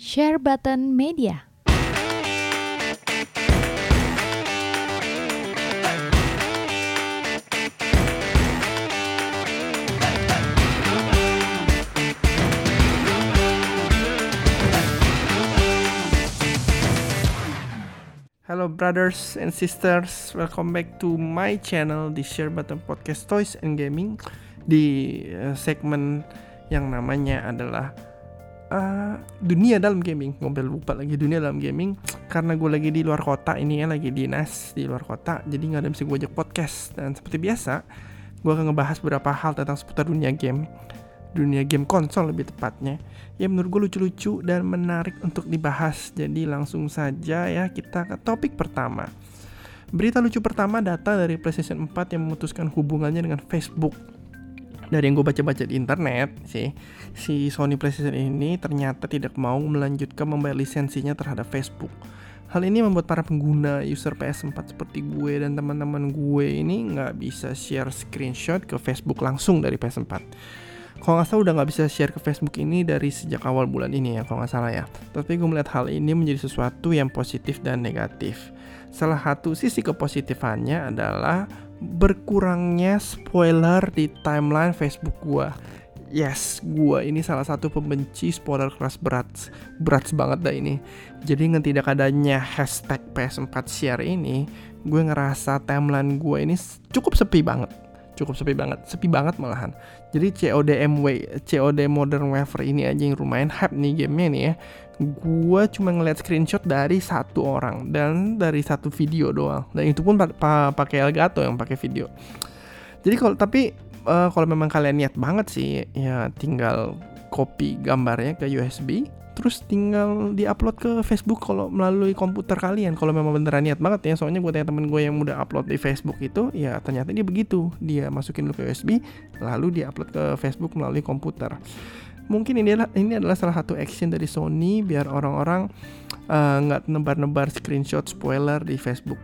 Share Button Media. Hello brothers and sisters, welcome back to my channel di Share Button Podcast Toys and Gaming di uh, segmen yang namanya adalah uh, dunia dalam gaming. Ngobrol lupa lagi dunia dalam gaming. Karena gue lagi di luar kota ini ya lagi dinas di luar kota, jadi nggak ada bisa gue ajak podcast. Dan seperti biasa gue akan ngebahas beberapa hal tentang seputar dunia game. Dunia game konsol lebih tepatnya. Ya menurut gue lucu-lucu dan menarik untuk dibahas. Jadi langsung saja ya kita ke topik pertama. Berita lucu pertama data dari PlayStation 4 yang memutuskan hubungannya dengan Facebook dari yang gue baca-baca di internet sih si Sony PlayStation ini ternyata tidak mau melanjutkan membayar lisensinya terhadap Facebook. Hal ini membuat para pengguna user PS4 seperti gue dan teman-teman gue ini nggak bisa share screenshot ke Facebook langsung dari PS4 kalau nggak salah udah nggak bisa share ke Facebook ini dari sejak awal bulan ini ya kalau nggak salah ya. Tapi gue melihat hal ini menjadi sesuatu yang positif dan negatif. Salah satu sisi kepositifannya adalah berkurangnya spoiler di timeline Facebook gue Yes, gue ini salah satu pembenci spoiler keras berat Berat banget dah ini. Jadi dengan tidak adanya hashtag PS4 share ini Gue ngerasa timeline gue ini cukup sepi banget. Cukup sepi banget sepi banget malahan jadi COD MW COD Modern Warfare ini aja yang lumayan hype nih gamenya nih ya. Gue cuma ngeliat screenshot dari satu orang dan dari satu video doang. Dan itu pun pakai Elgato yang pakai video. Jadi kalau tapi uh, kalau memang kalian niat banget sih ya tinggal copy gambarnya ke USB terus tinggal diupload ke Facebook kalau melalui komputer kalian. Kalau memang beneran niat banget ya soalnya gue tanya temen gue yang udah upload di Facebook itu ya ternyata dia begitu. Dia masukin dulu ke USB lalu dia upload ke Facebook melalui komputer. Mungkin ini adalah ini adalah salah satu action dari Sony biar orang-orang nggak uh, nebar-nebar screenshot spoiler di Facebook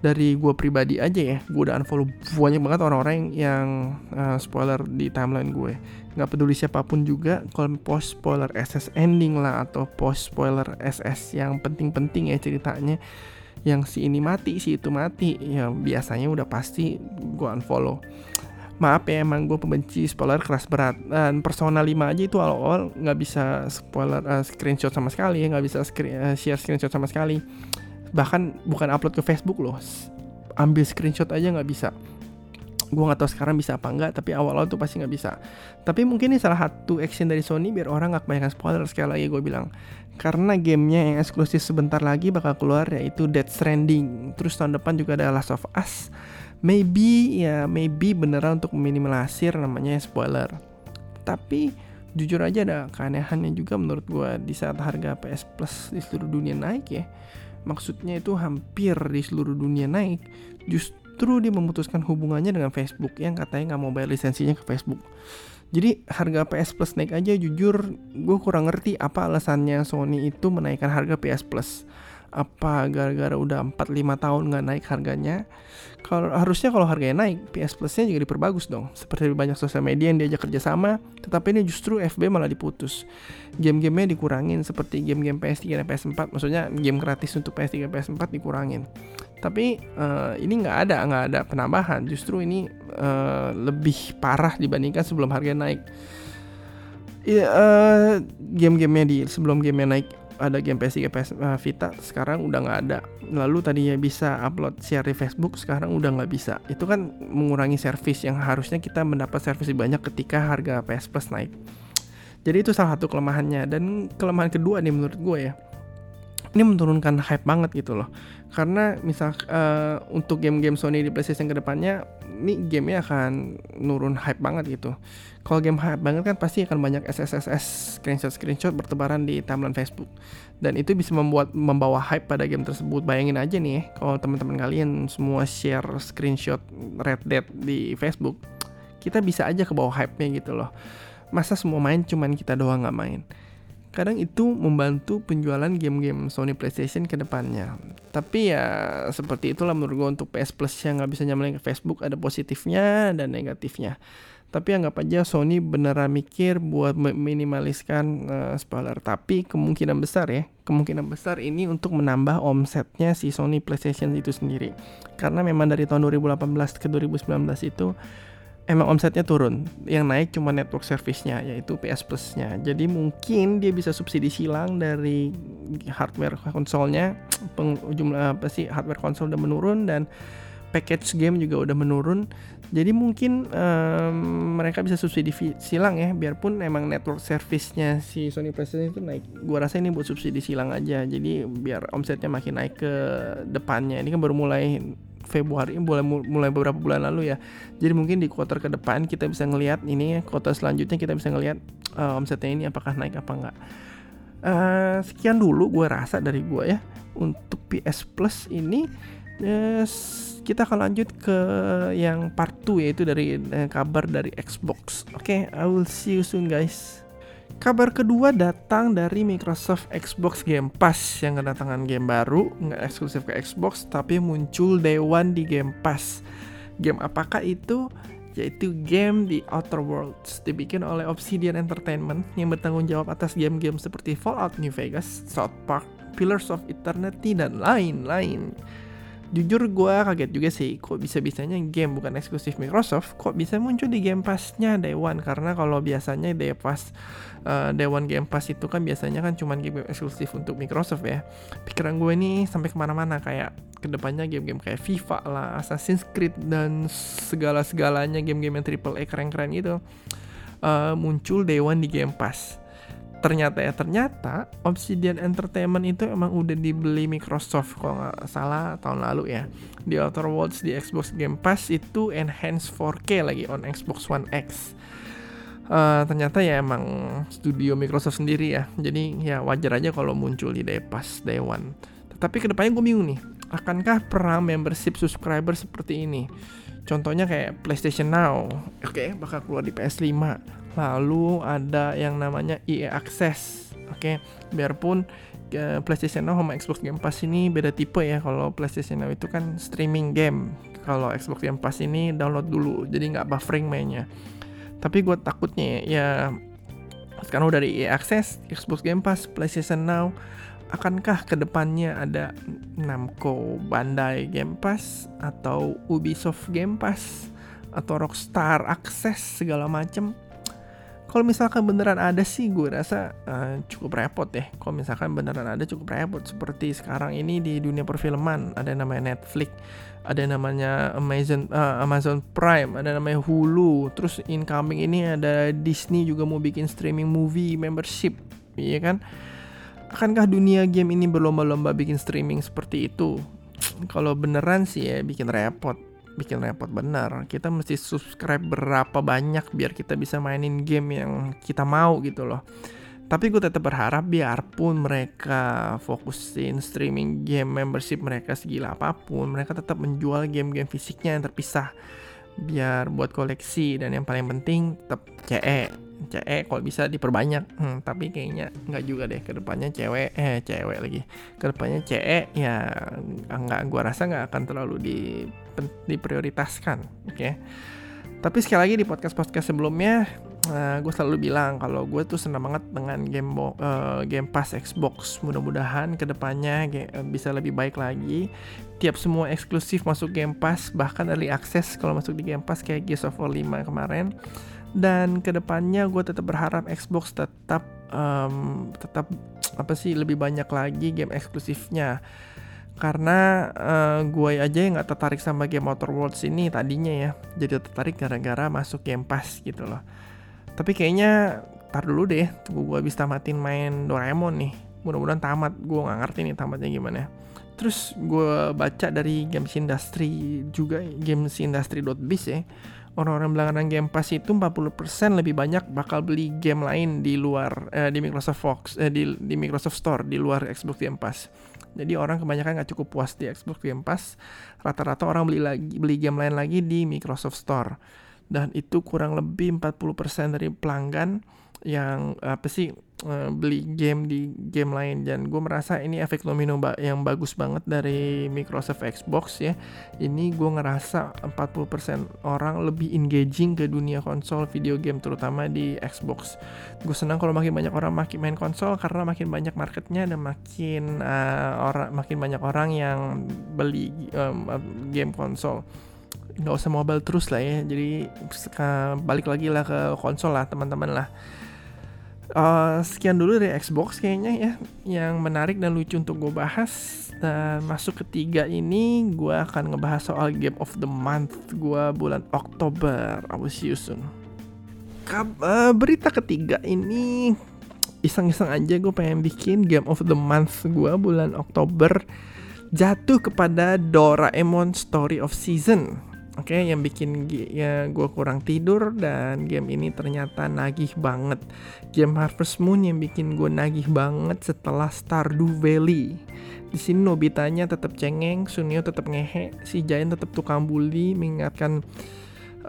dari gue pribadi aja ya gue udah unfollow banyak banget orang-orang yang uh, spoiler di timeline gue. Nggak peduli siapa pun juga kalau post spoiler SS ending lah atau post spoiler SS yang penting-penting ya ceritanya yang si ini mati si itu mati ya biasanya udah pasti gue unfollow. Maaf ya emang gue pembenci spoiler keras berat. Dan Persona 5 aja itu awal-awal nggak bisa spoiler uh, screenshot sama sekali ya nggak bisa screen, uh, share screenshot sama sekali bahkan bukan upload ke Facebook loh. Ambil screenshot aja nggak bisa. Gue nggak tahu sekarang bisa apa enggak tapi awal-awal tuh pasti nggak bisa. Tapi mungkin ini salah satu action dari Sony biar orang nggak kebanyakan spoiler sekali lagi gue bilang. Karena gamenya yang eksklusif sebentar lagi bakal keluar yaitu Dead Stranding. Terus tahun depan juga ada Last of Us. Maybe ya maybe beneran untuk meminimalisir namanya spoiler. Tapi jujur aja ada keanehannya juga menurut gue di saat harga PS Plus di seluruh dunia naik ya maksudnya itu hampir di seluruh dunia naik justru dia memutuskan hubungannya dengan Facebook yang katanya nggak mau bayar lisensinya ke Facebook. Jadi harga PS Plus naik aja jujur gue kurang ngerti apa alasannya Sony itu menaikkan harga PS Plus. Apa gara-gara udah 4-5 tahun nggak naik harganya? Kalau harusnya kalau harganya naik, PS Plusnya juga diperbagus dong. Seperti banyak sosial media yang diajak kerjasama, tetapi ini justru FB malah diputus. Game-gamenya dikurangin seperti game-game PS3 dan PS4. Maksudnya game gratis untuk PS3 dan PS4 dikurangin tapi uh, ini nggak ada nggak ada penambahan justru ini uh, lebih parah dibandingkan sebelum harga naik uh, game-gamenya di sebelum gamenya naik ada game PS3 PS uh, Vita sekarang udah nggak ada. Lalu tadinya bisa upload share di Facebook sekarang udah nggak bisa. Itu kan mengurangi servis yang harusnya kita mendapat servis lebih banyak ketika harga PS Plus naik. Jadi itu salah satu kelemahannya. Dan kelemahan kedua nih menurut gue ya ini menurunkan hype banget gitu loh. Karena misal uh, untuk game-game Sony di PlayStation ke depannya ini gamenya akan nurun hype banget gitu. Kalau game hype banget kan pasti akan banyak SSSS screenshot screenshot bertebaran di timeline Facebook. Dan itu bisa membuat membawa hype pada game tersebut. Bayangin aja nih kalau teman-teman kalian semua share screenshot Red Dead di Facebook kita bisa aja ke bawah hype-nya gitu loh. Masa semua main cuman kita doang nggak main kadang itu membantu penjualan game-game Sony PlayStation ke depannya. Tapi ya seperti itulah menurut gue untuk PS Plus yang nggak bisa nyambung ke Facebook ada positifnya dan negatifnya. tapi anggap aja Sony beneran mikir buat minimaliskan uh, spoiler tapi kemungkinan besar ya kemungkinan besar ini untuk menambah omsetnya si Sony PlayStation itu sendiri karena memang dari tahun 2018 ke 2019 itu emang omsetnya turun yang naik cuma network service-nya yaitu PS Plus-nya jadi mungkin dia bisa subsidi silang dari hardware konsolnya jumlah apa sih hardware konsol udah menurun dan package game juga udah menurun jadi mungkin um, mereka bisa subsidi silang ya, biarpun emang network service-nya si Sony PlayStation itu naik. Gua rasa ini buat subsidi silang aja. Jadi biar omsetnya makin naik ke depannya. Ini kan baru mulai Februari, mulai mulai beberapa bulan lalu ya. Jadi mungkin di quarter ke depan kita bisa ngelihat ini ya, selanjutnya kita bisa ngelihat uh, omsetnya ini apakah naik apa enggak. Uh, sekian dulu gue rasa dari gue ya untuk PS Plus ini Yes, kita akan lanjut ke yang part 2 yaitu dari eh, kabar dari Xbox. Oke, okay, I will see you soon guys. Kabar kedua datang dari Microsoft Xbox Game Pass yang kedatangan game baru, nggak eksklusif ke Xbox, tapi muncul Day One di Game Pass. Game apakah itu? Yaitu game The Outer Worlds, dibikin oleh Obsidian Entertainment yang bertanggung jawab atas game-game seperti Fallout New Vegas, South Park, Pillars of Eternity, dan lain-lain jujur gue kaget juga sih kok bisa-bisanya game bukan eksklusif Microsoft kok bisa muncul di Game Pass-nya Day One? Karena kalau biasanya Day Pass uh, Day One Game Pass itu kan biasanya kan cuma game eksklusif untuk Microsoft ya. Pikiran gue ini sampai ke mana-mana kayak ke depannya game-game kayak FIFA lah Assassin's Creed dan segala-segalanya game-game yang triple A keren-keren gitu uh, muncul Day One di Game Pass ternyata ya ternyata Obsidian Entertainment itu emang udah dibeli Microsoft kalau nggak salah tahun lalu ya. Di Outer Worlds di Xbox Game Pass itu enhance 4K lagi on Xbox One X. Uh, ternyata ya emang studio Microsoft sendiri ya. Jadi ya wajar aja kalau muncul di Day Pass Day One. Tetapi ke depannya gue bingung nih akankah perang membership subscriber seperti ini? Contohnya kayak PlayStation Now oke okay, bakal keluar di PS5 lalu ada yang namanya EA Access oke? Okay? biarpun uh, PlayStation Now sama Xbox Game Pass ini beda tipe ya. Kalau PlayStation Now itu kan streaming game. Kalau Xbox Game Pass ini download dulu jadi nggak buffering mainnya. Tapi gue takutnya ya sekarang udah dari EA Access Xbox Game Pass PlayStation Now akankah ke depannya ada Namco Bandai Game Pass atau Ubisoft Game Pass atau Rockstar Access segala macem kalau misalkan beneran ada sih gue rasa uh, cukup repot ya. Kalau misalkan beneran ada cukup repot. Seperti sekarang ini di dunia perfilman ada yang namanya Netflix ada yang namanya Amazon uh, Amazon Prime ada yang namanya Hulu. Terus incoming ini ada Disney juga mau bikin streaming movie membership iya kan? Akankah dunia game ini berlomba-lomba bikin streaming seperti itu? Kalau beneran sih ya bikin repot bikin repot benar. Kita mesti subscribe berapa banyak biar kita bisa mainin game yang kita mau gitu loh. Tapi gue tetap berharap biarpun mereka fokusin streaming game membership mereka segila apa pun mereka tetap menjual game-game fisiknya yang terpisah. Biar buat koleksi dan yang paling penting tetap CE CE kalau bisa diperbanyak. Hmm, tapi kayaknya nggak juga deh. Ke depannya cewek eh cewek lagi. Ke depannya CE ya nggak gua rasa nggak akan terlalu di diprioritaskan oke? Okay? tapi sekali lagi di podcast podcast sebelumnya uh, eh, gue selalu bilang kalau gue tuh senang banget dengan game uh, game pass Xbox. Mudah-mudahan ke depannya uh, bisa lebih baik lagi. Tiap semua eksklusif masuk game pass bahkan early access kalau masuk di game pass kayak Gears of War 5 kemarin. Dan ke depannya gue tetap berharap Xbox tetap um, tetap apa sih lebih banyak lagi game eksklusifnya karena uh, gue aja yang nggak tertarik sama game Outer Worlds ini tadinya ya. Jadi tertarik gara-gara masuk Game Pass gitu loh. Tapi kayaknya tar dulu deh tunggu gue bisa tamatin main Doraemon nih. Mudah-mudahan tamat. Gue nggak ngerti nih tamatnya gimana. Terus gue baca dari games industry juga games industry.biz ya. Orang-orang belakang Game Pass itu 40% lebih banyak bakal beli game lain di luar eh, di Microsoft Fox eh, di, di Microsoft Store di luar Xbox Game Pass. Jadi orang kebanyakan nggak cukup puas di Xbox Game Pass, rata-rata orang beli lagi beli game lain lagi di Microsoft Store. Dan itu kurang lebih 40% dari pelanggan yang apa sih uh, beli game di game lain. Dan gue merasa ini efek domino yang bagus banget dari Microsoft Xbox ya. Ini gue ngerasa 40% orang lebih engaging ke dunia konsol video game terutama di Xbox. Gue senang kalau makin banyak orang makin main konsol karena makin banyak marketnya dan makin uh, orang makin banyak orang yang beli um, game konsol. Nggak usah mobile terus lah ya. Jadi balik lagi lah ke konsol lah teman-teman lah uh, sekian dulu dari Xbox kayaknya ya. Yang menarik dan lucu untuk gue bahas dan masuk ketiga ini gue akan ngebahas soal Game of the Month gue bulan Oktober. I will see you soon. Kab uh, berita ketiga ini iseng-iseng aja gue pengen bikin Game of the Month gue bulan Oktober. Jatuh kepada Doraemon Story of Season Oke, okay, yang bikin ya gue kurang tidur dan game ini ternyata nagih banget. Game Harvest Moon yang bikin gue nagih banget setelah Stardew Valley. Di sini Nobitanya tetap cengeng, Sunio tetap ngehe, si Giant tetap tukang bully, mengingatkan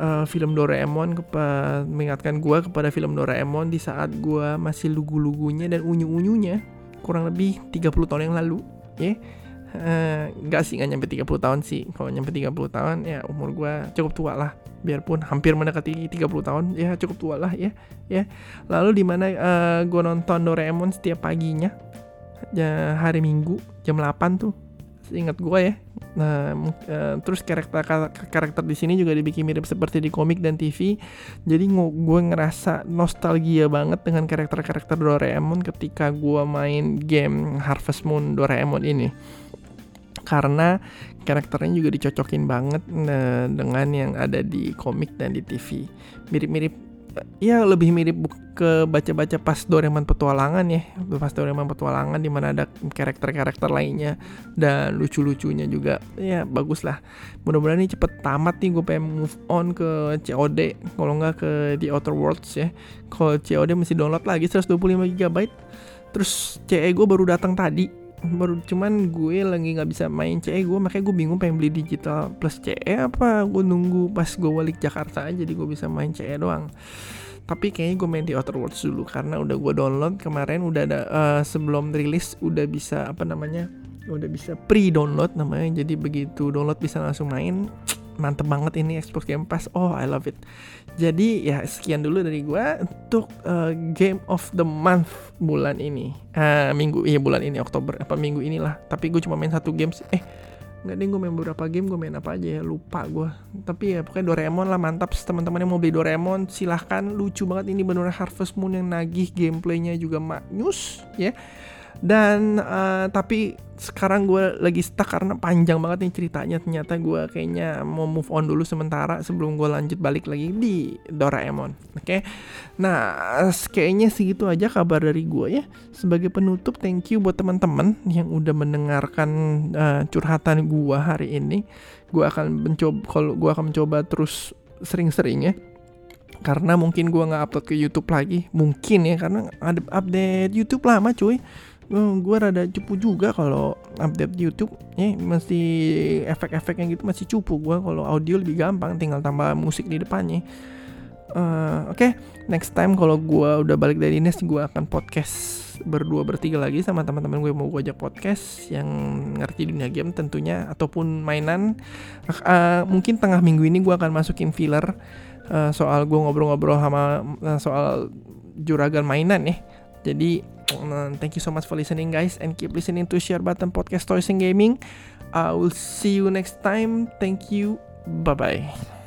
uh, film Doraemon kepada mengingatkan gue kepada film Doraemon di saat gue masih lugu-lugunya dan unyu-unyunya kurang lebih 30 tahun yang lalu, ya. Yeah Eh, sih, nggak nyampe 30 tahun sih. Kalau nyampe 30 tahun ya umur gue cukup tua lah. Biarpun hampir mendekati 30 tahun, ya cukup tua lah ya. Ya. Lalu di mana uh, eh, gue nonton Doraemon setiap paginya ya, hari Minggu jam 8 tuh. Ingat gue ya. Nah, uh, terus karakter karakter di sini juga dibikin mirip seperti di komik dan TV. Jadi gue ngerasa nostalgia banget dengan karakter-karakter Doraemon ketika gue main game Harvest Moon Doraemon ini karena karakternya juga dicocokin banget nah, dengan yang ada di komik dan di TV. Mirip-mirip ya lebih mirip ke baca-baca pas Doraemon petualangan ya. Pas Doraemon petualangan di mana ada karakter-karakter lainnya. Dan lucu-lucunya juga ya bagus lah. Mudah-mudahan ini cepet tamat nih gue pengen move on ke COD kalau nggak ke The Outer Worlds ya. Kalau COD masih download lagi 125 GB terus CE gue baru datang tadi cuman gue lagi nggak bisa main CE gue makanya gue bingung pengen beli digital plus CE apa. Gue nunggu pas gue balik Jakarta aja jadi gue bisa main CE doang. Tapi kayaknya gue main di Outer Worlds dulu karena udah gue download kemarin udah ada uh, sebelum rilis udah bisa apa namanya udah bisa pre download namanya. Jadi begitu download bisa langsung main mantep banget ini Xbox Game Pass. Oh I love it. Jadi ya sekian dulu dari gue untuk uh, Game of the Month bulan ini. Uh, minggu iya bulan ini Oktober. Apa minggu inilah. Tapi gue cuma main satu game eh nggak deh gue main beberapa game gue main apa aja ya? Lupa gue tapi ya pokoknya Doraemon lah mantap. Teman-teman yang mau beli Doraemon silahkan. Lucu banget ini benar Harvest Moon yang nagih gameplaynya juga maknyus ya dan uh, tapi sekarang gue lagi stuck karena panjang banget nih ceritanya. Ternyata gue kayaknya mau move on dulu sementara sebelum gue lanjut balik lagi di Doraemon oke? Okay? nah kayaknya segitu aja kabar dari gue ya. Sebagai penutup thank you buat teman-teman yang udah mendengarkan uh, curhatan gue hari ini. Gue akan mencoba kalau gue akan mencoba terus sering-sering ya. Karena mungkin gue nggak upload ke YouTube lagi. Mungkin ya karena ada update YouTube lama cuy uh, gue rada cupu juga kalau update YouTube. Ya masih efek-efek yang gitu masih cupu gue kalau audio lebih gampang tinggal tambah musik di depannya. Uh, oke okay, next time kalau gue udah balik dari dinas gue akan podcast berdua bertiga lagi sama teman-teman gue mau gue ajak podcast yang ngerti dunia game tentunya ataupun mainan. Uh, mungkin tengah minggu ini gue akan masukin filler uh, soal gue ngobrol-ngobrol sama uh, soal juragan mainan ya jadi thank you so much for listening guys and keep listening to Share Button Podcast Toys and Gaming. I will see you next time. Thank you. Bye bye.